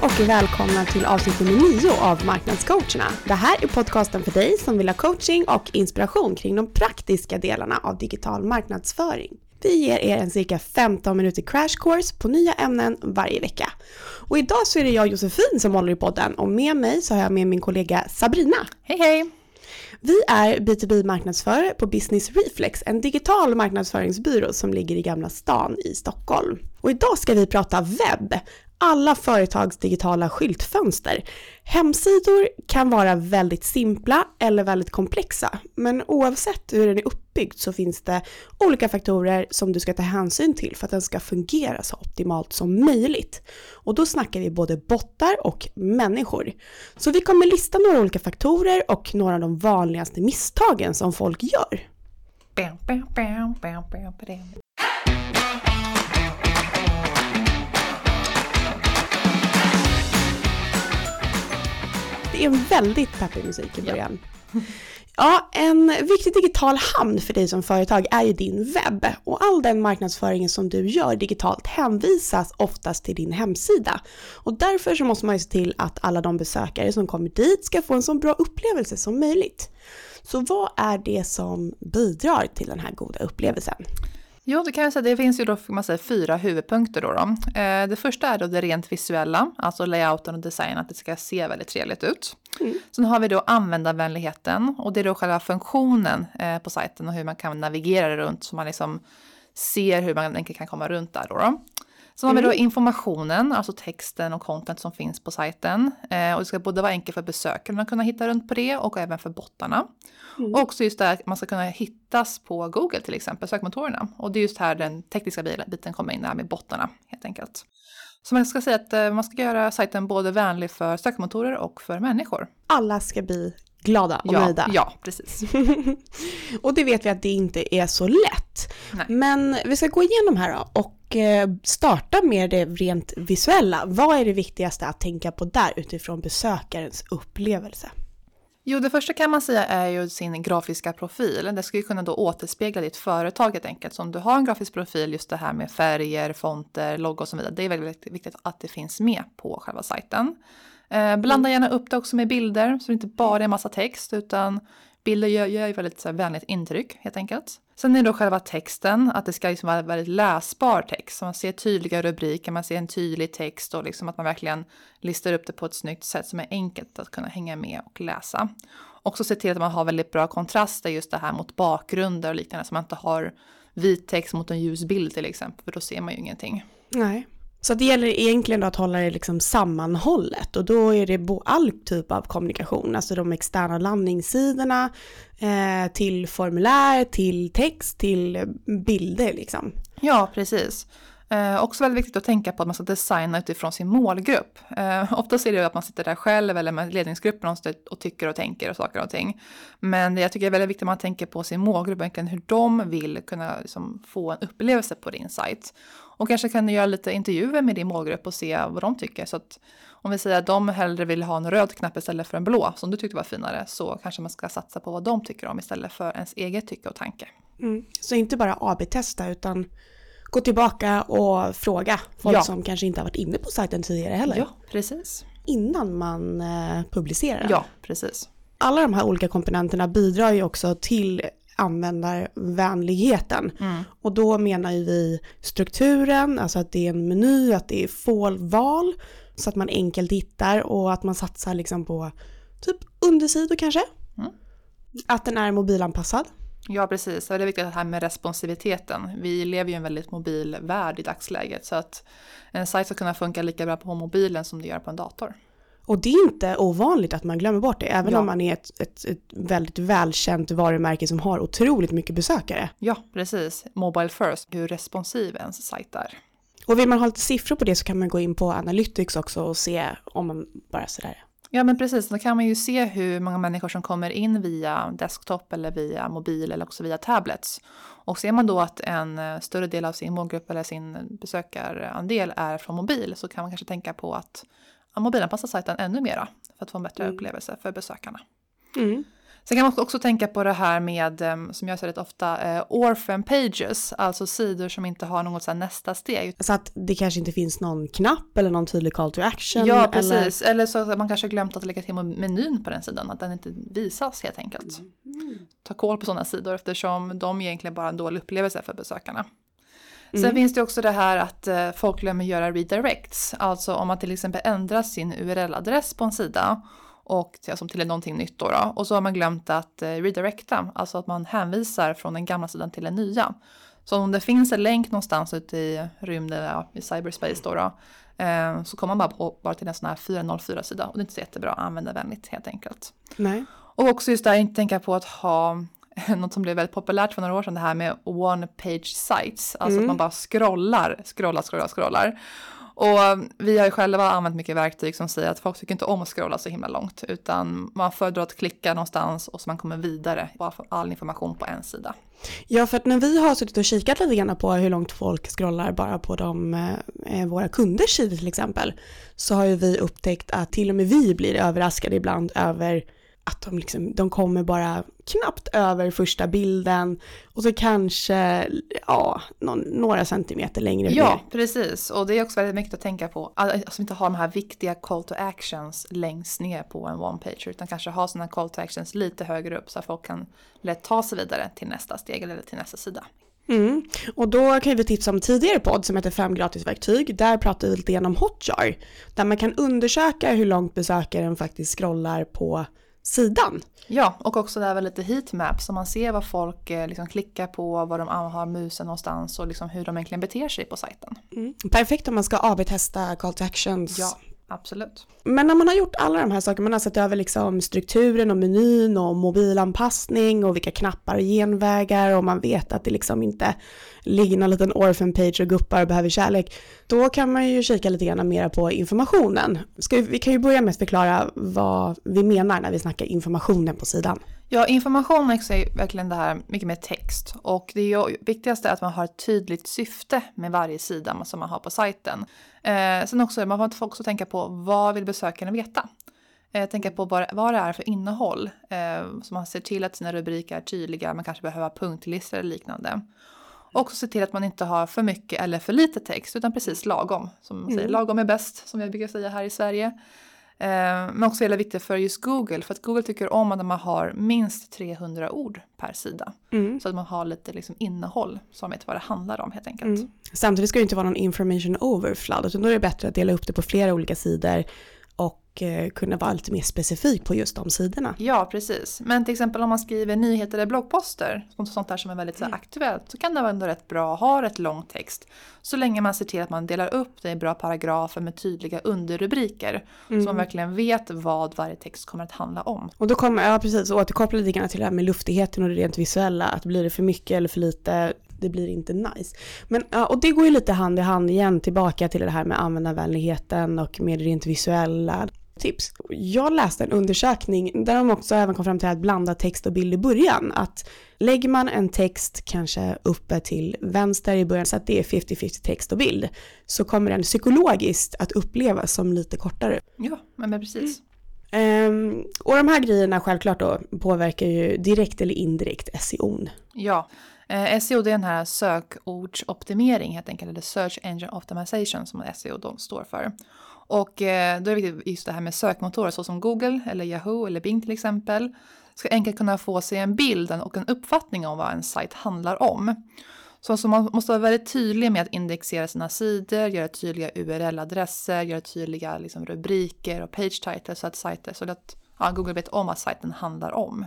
Hej och välkomna till avsnitt nummer 9 av Marknadscoacherna. Det här är podcasten för dig som vill ha coaching och inspiration kring de praktiska delarna av digital marknadsföring. Vi ger er en cirka 15 minuter crash course på nya ämnen varje vecka. Och idag så är det jag Josefin som håller i podden och med mig så har jag med min kollega Sabrina. Hej hej! Vi är B2B marknadsförare på Business Reflex, en digital marknadsföringsbyrå som ligger i Gamla stan i Stockholm. Och idag ska vi prata webb, alla företags digitala skyltfönster. Hemsidor kan vara väldigt simpla eller väldigt komplexa, men oavsett hur den är uppbyggd så finns det olika faktorer som du ska ta hänsyn till för att den ska fungera så optimalt som möjligt. Och då snackar vi både bottar och människor. Så vi kommer lista några olika faktorer och några av de vanligaste misstagen som folk gör. Det är en väldigt peppig musik i början. Ja. ja, en viktig digital hamn för dig som företag är ju din webb och all den marknadsföringen som du gör digitalt hänvisas oftast till din hemsida. Och därför så måste man ju se till att alla de besökare som kommer dit ska få en så bra upplevelse som möjligt. Så vad är det som bidrar till den här goda upplevelsen? Jo, det kan jag säga. Det finns ju då man säga, fyra huvudpunkter. Då, då. Eh, det första är då det rent visuella, alltså layouten och designen, att det ska se väldigt trevligt ut. Mm. Sen har vi då användarvänligheten och det är då själva funktionen eh, på sajten och hur man kan navigera runt så man liksom ser hur man enkelt kan komma runt där. Då, då. Så har vi då mm. informationen, alltså texten och content som finns på sajten. Eh, och det ska både vara enkelt för besökarna att kunna hitta runt på det och även för bottarna. Mm. Och också just det att man ska kunna hittas på Google till exempel, sökmotorerna. Och det är just här den tekniska biten kommer in, där med bottarna helt enkelt. Så man ska säga att eh, man ska göra sajten både vänlig för sökmotorer och för människor. Alla ska bli glada och ja, nöjda. Ja, precis. och det vet vi att det inte är så lätt. Nej. Men vi ska gå igenom här då och eh, starta med det rent visuella. Vad är det viktigaste att tänka på där utifrån besökarens upplevelse? Jo, det första kan man säga är ju sin grafiska profil. Det ska ju kunna då återspegla ditt företag helt enkelt. Så om du har en grafisk profil, just det här med färger, fonter, logo och så vidare. Det är väldigt viktigt att det finns med på själva sajten. Eh, blanda gärna upp det också med bilder så det inte bara är massa text utan bilder gör, gör ju väldigt så här, vänligt intryck helt enkelt. Sen är det då själva texten, att det ska liksom vara väldigt läsbar text. Så man ser tydliga rubriker, man ser en tydlig text och liksom att man verkligen listar upp det på ett snyggt sätt som är enkelt att kunna hänga med och läsa. Också se till att man har väldigt bra kontraster just det här mot bakgrunder och liknande så man inte har vit text mot en ljus bild till exempel för då ser man ju ingenting. Nej. Så det gäller egentligen att hålla det liksom sammanhållet och då är det all typ av kommunikation, alltså de externa landningssidorna eh, till formulär, till text, till bilder liksom. Ja, precis. Eh, också väldigt viktigt att tänka på att man ska designa utifrån sin målgrupp. Eh, ofta är det att man sitter där själv eller med ledningsgruppen och tycker och tänker och saker och ting. Men jag tycker det är väldigt viktigt att man tänker på sin målgrupp, hur de vill kunna liksom, få en upplevelse på din sajt. Och kanske kan du göra lite intervjuer med din målgrupp och se vad de tycker. Så att om vi säger att de hellre vill ha en röd knapp istället för en blå, som du tyckte var finare, så kanske man ska satsa på vad de tycker om istället för ens eget tycke och tanke. Mm. Så inte bara AB-testa utan gå tillbaka och fråga folk ja. som kanske inte har varit inne på sajten tidigare heller. Ja, precis. Innan man eh, publicerar. Ja, precis. Alla de här olika komponenterna bidrar ju också till användarvänligheten. Mm. Och då menar ju vi strukturen, alltså att det är en meny, att det är fålval så att man enkelt hittar och att man satsar liksom på typ undersidor kanske. Mm. Att den är mobilanpassad. Ja, precis. Det är viktigt det här med responsiviteten. Vi lever ju i en väldigt mobil värld i dagsläget så att en sajt ska kunna funka lika bra på mobilen som det gör på en dator. Och det är inte ovanligt att man glömmer bort det, även ja. om man är ett, ett, ett, väldigt välkänt varumärke som har otroligt mycket besökare. Ja, precis. Mobile first, hur responsiv ens sajt är. Och vill man ha lite siffror på det så kan man gå in på Analytics också och se om man bara sådär Ja men precis, då kan man ju se hur många människor som kommer in via desktop eller via mobil eller också via tablets. Och ser man då att en eh, större del av sin målgrupp eller sin besökarandel är från mobil så kan man kanske tänka på att mobilanpassa sajten ännu mera för att få en bättre mm. upplevelse för besökarna. Mm. Sen kan man också tänka på det här med, ehm, som jag ser rätt ofta, eh, orphan pages, alltså sidor som inte har något så nästa steg. Så att det kanske inte finns någon knapp eller någon tydlig call to action? Ja, precis. Eller, eller så att man kanske glömt att lägga till menyn på den sidan, att den inte visas helt enkelt. Mm. Ta koll på sådana sidor eftersom de egentligen bara en dålig upplevelse för besökarna. Sen mm. finns det också det här att eh, folk glömmer göra redirects, alltså om man till exempel ändrar sin URL-adress på en sida och till, alltså till någonting nytt då, då, och så har man glömt att eh, redirecta, alltså att man hänvisar från den gamla sidan till den nya. Så om det finns en länk någonstans ute i rymden, ja, i cyberspace då, då eh, så kommer man bara, på, bara till en sån här 404-sida och det är inte så jättebra användarvänligt helt enkelt. Nej. Och också just det här, inte tänka på att ha något som blev väldigt populärt för några år sedan, det här med one page sites, alltså mm. att man bara scrollar, scrollar, scrollar, scrollar. Och vi har ju själva använt mycket verktyg som säger att folk tycker inte om att scrolla så himla långt, utan man föredrar att klicka någonstans och så man kommer vidare, bara få all information på en sida. Ja, för att när vi har suttit och kikat lite grann på hur långt folk scrollar bara på de, eh, våra kunders sidor till exempel, så har ju vi upptäckt att till och med vi blir överraskade ibland över att de, liksom, de kommer bara knappt över första bilden och så kanske ja, någon, några centimeter längre Ja, ner. precis. Och det är också väldigt mycket att tänka på. Alltså inte ha de här viktiga call to actions längst ner på en one page utan kanske ha sådana call to actions lite högre upp så att folk kan lätt ta sig vidare till nästa steg eller till nästa sida. Mm. Och då kan vi tipsa om tidigare podd som heter fem gratisverktyg. Där pratar vi lite grann om Hotjar. Där man kan undersöka hur långt besökaren faktiskt scrollar på sidan. Ja, och också det här lite heatmap så man ser vad folk eh, liksom klickar på, var de har musen någonstans och liksom hur de egentligen beter sig på sajten. Mm. Perfekt om man ska AB-testa call to actions. Ja, absolut. Men när man har gjort alla de här sakerna, man har sett över liksom strukturen och menyn och mobilanpassning och vilka knappar och genvägar och man vet att det liksom inte ligger någon liten orphan page och guppar och behöver kärlek, då kan man ju kika lite grann mer på informationen. Ska vi, vi kan ju börja med att förklara vad vi menar när vi snackar informationen på sidan. Ja, information är verkligen det här mycket mer text och det är ju viktigast att man har ett tydligt syfte med varje sida som man har på sajten. Eh, sen också, man får också tänka på vad vill besökarna veta? Eh, tänka på vad, vad det är för innehåll. Eh, så man ser till att sina rubriker är tydliga, man kanske behöver punktlistor eller liknande. Och se till att man inte har för mycket eller för lite text utan precis lagom. Som man säger, mm. lagom är bäst som jag brukar säga här i Sverige. Eh, men också väldigt viktigt för just Google för att Google tycker om att man har minst 300 ord per sida. Mm. Så att man har lite liksom innehåll som vet vad det handlar om helt enkelt. Mm. Samtidigt ska det inte vara någon information overflood utan då är det bättre att dela upp det på flera olika sidor Eh, kunna vara lite mer specifik på just de sidorna. Ja, precis. Men till exempel om man skriver nyheter eller bloggposter, sånt där som är väldigt mm. aktuellt, så kan det vara ändå rätt bra att ha rätt lång text. Så länge man ser till att man delar upp det i bra paragrafer med tydliga underrubriker. Mm. Så man verkligen vet vad varje text kommer att handla om. Och då kommer, ja precis, återkoppla lite grann till det här med luftigheten och det rent visuella. Att blir det för mycket eller för lite det blir inte nice. Men, och det går ju lite hand i hand igen tillbaka till det här med användarvänligheten och med rent visuella tips. Jag läste en undersökning där de också även kom fram till att blanda text och bild i början. Att lägger man en text kanske uppe till vänster i början så att det är 50-50 text och bild så kommer den psykologiskt att upplevas som lite kortare. Ja, men precis. Um, och de här grejerna självklart då påverkar ju direkt eller indirekt SEO. Ja, Eh, SEO det är den här sökordsoptimering helt enkelt, eller Search Engine Optimization som SEO då står för. Och eh, då är det viktigt just det här med sökmotorer såsom Google eller Yahoo eller Bing till exempel. Ska enkelt kunna få sig en bild och en uppfattning om vad en sajt handlar om. Så, så man måste vara väldigt tydlig med att indexera sina sidor, göra tydliga URL-adresser, göra tydliga liksom, rubriker och page titles så att, sajter, så att ja, Google vet om vad sajten handlar om.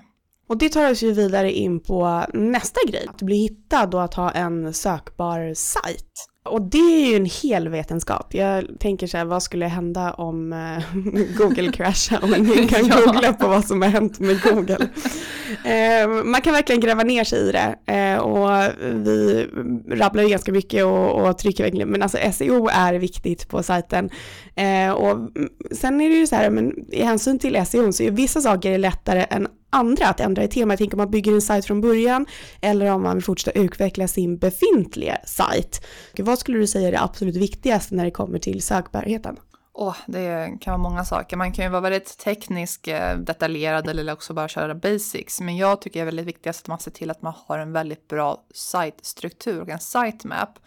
Och det tar oss ju vidare in på nästa grej, att bli hittad och att ha en sökbar sajt. Och det är ju en hel vetenskap. Jag tänker så här, vad skulle hända om uh, Google kraschar? Om ingen kan googla på vad som har hänt med Google. Uh, man kan verkligen gräva ner sig i det. Uh, och vi rabblar ju ganska mycket och, och, trycker verkligen, men alltså SEO är viktigt på sajten. och sen är det ju så här, men i hänsyn till SEO så är vissa saker lättare än andra att ändra i tema. Jag tänker om man bygger en sajt från början eller om man vill fortsätta utveckla sin befintliga sajt. Vad skulle du säga är det absolut viktigaste när det kommer till sökbarheten? Oh, det kan vara många saker. Man kan ju vara väldigt teknisk, eh, detaljerad eller också bara köra basics. Men jag tycker det är väldigt viktigt att man ser till att man har en väldigt bra site-struktur och en sitemap.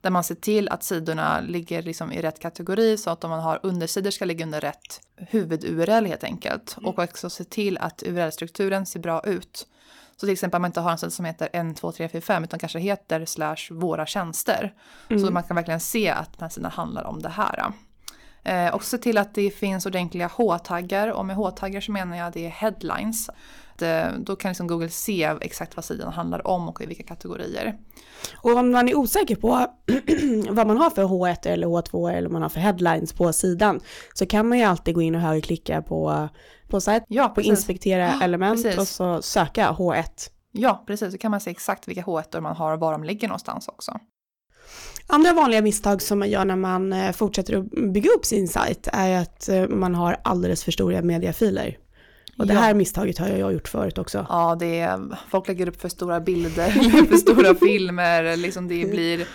Där man ser till att sidorna ligger liksom i rätt kategori så att om man har undersidor ska ligga under rätt huvud-URL helt enkelt. Mm. Och också se till att URL-strukturen ser bra ut. Så till exempel att man inte har en sida som heter 1, 2, 3, 4, 5 utan kanske heter slash våra tjänster. Mm. Så man kan verkligen se att den här sidan handlar om det här. Eh, och se till att det finns ordentliga H-taggar och med H-taggar så menar jag det är headlines. Det, då kan liksom Google se exakt vad sidan handlar om och i vilka kategorier. Och om man är osäker på vad man har för H1 eller H2 eller vad man har för headlines på sidan så kan man ju alltid gå in och högerklicka på, på sajt, ja, på inspektera element precis. och så söka H1. Ja, precis. Så kan man se exakt vilka H1 man har och var de ligger någonstans också. Andra vanliga misstag som man gör när man eh, fortsätter att bygga upp sin sajt är att eh, man har alldeles för stora mediafiler. Och det här misstaget har jag gjort förut också. Ja, det är, folk lägger upp för stora bilder, för stora filmer, liksom det blir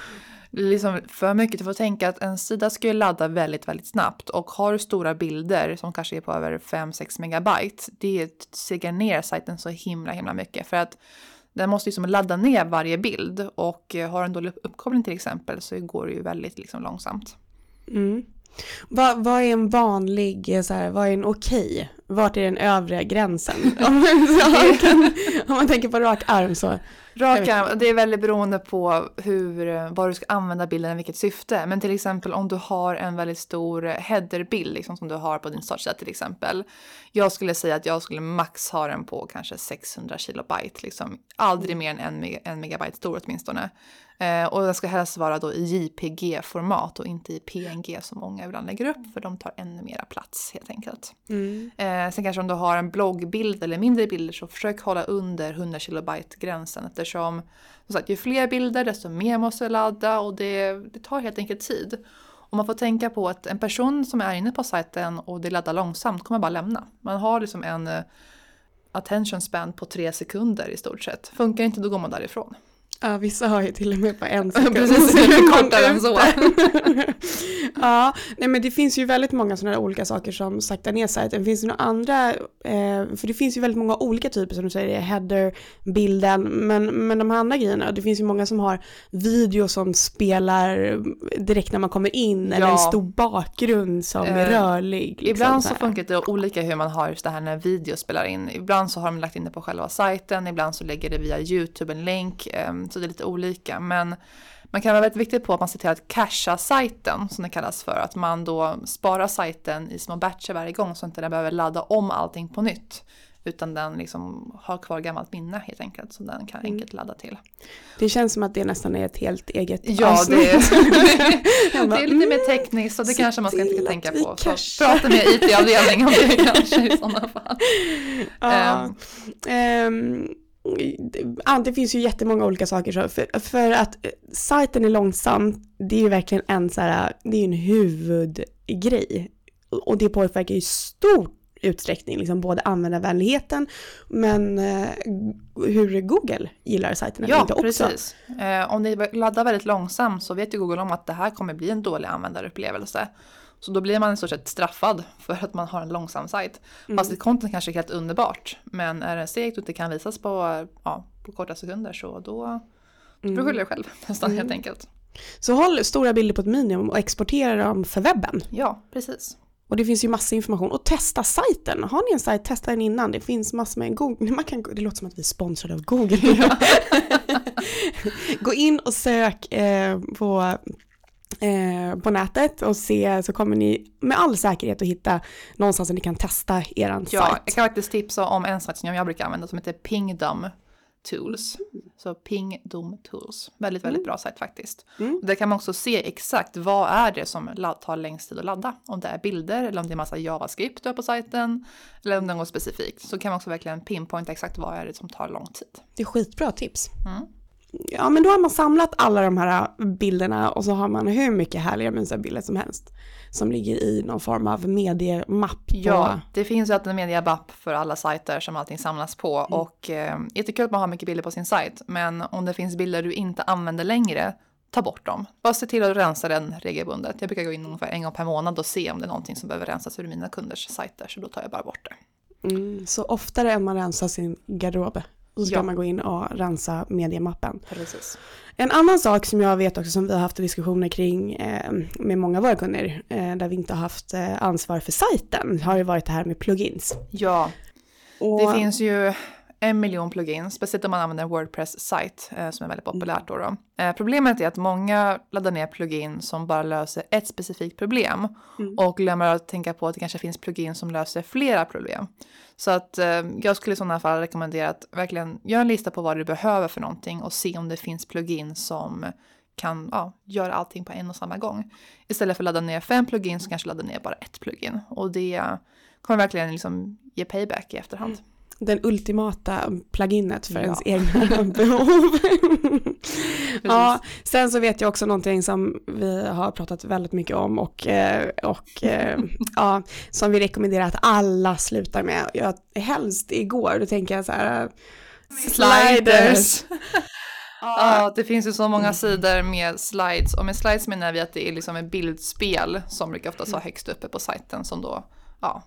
liksom för mycket. Du får tänka att en sida ska ju ladda väldigt, väldigt snabbt och har du stora bilder som kanske är på över 5-6 megabyte, det segar ner sajten så himla, himla mycket för att den måste liksom ladda ner varje bild och eh, har den dålig uppkoppling till exempel så går det ju väldigt liksom långsamt. Mm. Vad, vad är en vanlig, så här, vad är en okej? Okay? Vart är den övre gränsen? om, man, om man tänker på rak arm så. Rak arm, det är väldigt beroende på hur, vad du ska använda bilden i vilket syfte. Men till exempel om du har en väldigt stor headerbild, liksom som du har på din startsida till exempel. Jag skulle säga att jag skulle max ha den på kanske 600 kilobyte, liksom. Aldrig mer än en, en megabyte stor åtminstone. Eh, och den ska helst vara då i JPG-format och inte i PNG som många ibland lägger upp för de tar ännu mera plats helt enkelt. Mm. Eh, sen kanske om du har en bloggbild eller mindre bilder så försök hålla under 100 kilobyte gränsen eftersom som sagt, ju fler bilder desto mer måste ladda och det, det tar helt enkelt tid. Och man får tänka på att en person som är inne på sajten och det laddar långsamt kommer bara lämna. Man har liksom en uh, attention span på tre sekunder i stort sett. Funkar inte då går man därifrån. Ja, vissa har ju till och med på en sekund. Precis, kortare än så. ja, nej men det finns ju väldigt många sådana olika saker som saktar ner sajten. Finns det några andra, eh, för det finns ju väldigt många olika typer som du säger, header, bilden, men, men de här andra grejerna, det finns ju många som har video som spelar direkt när man kommer in, ja. eller en stor bakgrund som eh, är rörlig. Liksom, ibland så, så funkar det olika hur man har just det här när video spelar in. Ibland så har de lagt in det på själva sajten, ibland så lägger det via YouTube en länk. Eh, så det är lite olika. Men man kan vara väldigt viktigt på att man ser till att casha sajten, som det kallas för. Att man då sparar sajten i små batcher varje gång så att den inte behöver ladda om allting på nytt. Utan den liksom har kvar gammalt minne helt enkelt som den kan mm. enkelt ladda till. Det känns som att det nästan är ett helt eget Ja, avsnitt. det är, det är lite mer tekniskt och det kanske man ska inte tänka på. Så prata med IT-avdelningen om det kanske i sådana fall. Ja, um. Um ja, det finns ju jättemånga olika saker. Så för, för, att eh, sajten är långsam, det är ju verkligen en så här, det är en huvudgrej. Och det påverkar ju stor utsträckning, liksom både användarvänligheten men eh, hur Google gillar sajten. Ja, inte precis. Eh, om ni laddar väldigt långsamt så vet ju Google om att det här kommer bli en dålig användarupplevelse. Så då blir man i stort sett straffad för att man har en långsam sajt. Mm. Fast ett content kanske är helt underbart. Men är det segt och inte kan visas på, ja, på korta sekunder så då, då mm. du skylla dig själv nästan mm. helt enkelt. Så håll stora bilder på ett minimum och exportera dem för webben. Ja, precis. Och det finns ju massa information. Och testa sajten. Har ni en sajt, testa den innan. Det finns massor med Google. Man kan, det låter som att vi är sponsrade av Google. Ja. Gå in och sök eh, på eh, på nätet och se så kommer ni med all säkerhet att hitta någonstans där ni kan testa eran ja, sajt. Jag kan faktiskt tipsa om en sajt som jag brukar använda som heter Pingdom Tools. Så Pingdom Tools. Väldigt, väldigt mm. bra sajt faktiskt. Mm. Där kan man också se exakt vad är det som tar längst tid att ladda. Om det är bilder eller om det är massa JavaScript du har på sajten. Eller om det är något specifikt. Så kan man också verkligen pinpointa exakt vad är det som tar lång tid. Det är skitbra tips. Mm ja men då har man samlat alla de här bilderna och så har man hur mycket härliga mysiga bilder som helst. Som ligger i någon form av mediemapp. Ja, det finns ju alltid en mediemapp för alla sajter som allting samlas på. Mm. Och eh, jättekul att man har mycket bilder på sin sajt. Men om det finns bilder du inte använder längre ta bort dem. Bara se till att rensa den regelbundet. Jag brukar gå in ungefär en gång per månad och se om det är någonting som behöver rensas ur mina kunders sajter, så då tar jag bara bort det. Mm, så oftare än man rensar sin garderob så ska Ja. man gå in och rensa mediemappen. Precis. En annan sak som jag vet också som vi har haft diskussioner kring eh, med många av våra kunder eh, där vi inte har haft eh, ansvar för sajten har ju varit det här med plugins. Ja, Och, det finns ju en miljon plugins, speciellt om man använder en Wordpress-sajt eh, som är väldigt populärt. Då då. Eh, problemet är att många laddar ner plugin som bara löser ett specifikt problem Mm. och glömmer att tänka på att det kanske finns plugin som löser flera problem. Så att eh, jag skulle i sådana fall rekommendera att verkligen göra en lista på vad du behöver för någonting och se om det finns plugin som kan ja, göra allting på en och samma gång. Istället för att ladda ner fem plugins så kanske ladda ner bara ett plugin. Och det kommer verkligen liksom ge payback i efterhand. Den ultimata pluginet för Ja. ens egna behov. ja, sen så vet jag också någonting som vi har pratat väldigt mycket om och, eh, och eh, ja, som vi rekommenderar att alla slutar med. Jag, helst igår, då tänker jag så här, sliders. Ja, det finns ju så många sidor med slides och med slides menar vi att det är liksom ett bildspel som brukar ofta vara högst uppe på sajten som då, ja.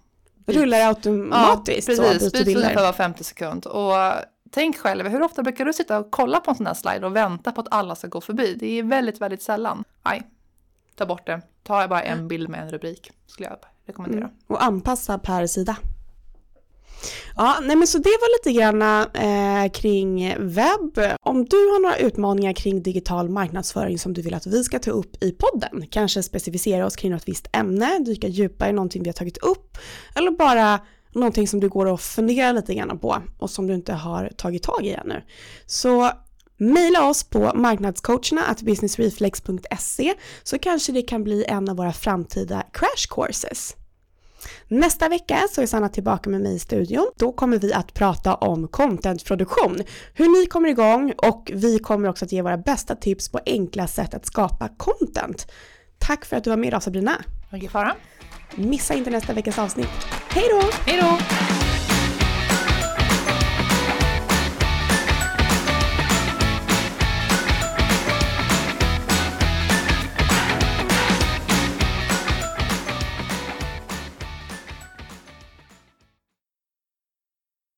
Rullar automatiskt så precis, byts bilder. ungefär var 50 sekund. Och tänk själv, hur ofta brukar du sitta och kolla på en sån här slide och vänta på att alla ska gå förbi? Det är väldigt, väldigt sällan. Nej, ta bort det. Ta bara en bild med en rubrik, skulle jag rekommendera. Mm. Och anpassa per sida. Ja, nej men så det var lite grann eh, kring webb. Om du har några utmaningar kring digital marknadsföring som du vill att vi ska ta upp i podden, kanske specificera oss kring något visst ämne, dyka djupare i någonting vi har tagit upp, eller bara någonting som du går och funderar lite grann på och som du inte har tagit tag i ännu. Så Maila oss på marknadscoacherna at businessreflex.se så kanske det kan bli en av våra framtida crash courses. Nästa vecka så är Sanna tillbaka med mig i studion. Då kommer vi att prata om contentproduktion, hur ni kommer igång och vi kommer också att ge våra bästa tips på enkla sätt att skapa content. Tack för att du var med idag Sabrina. Ingen fara. Missa inte nästa veckas avsnitt. Hej då! Hej då!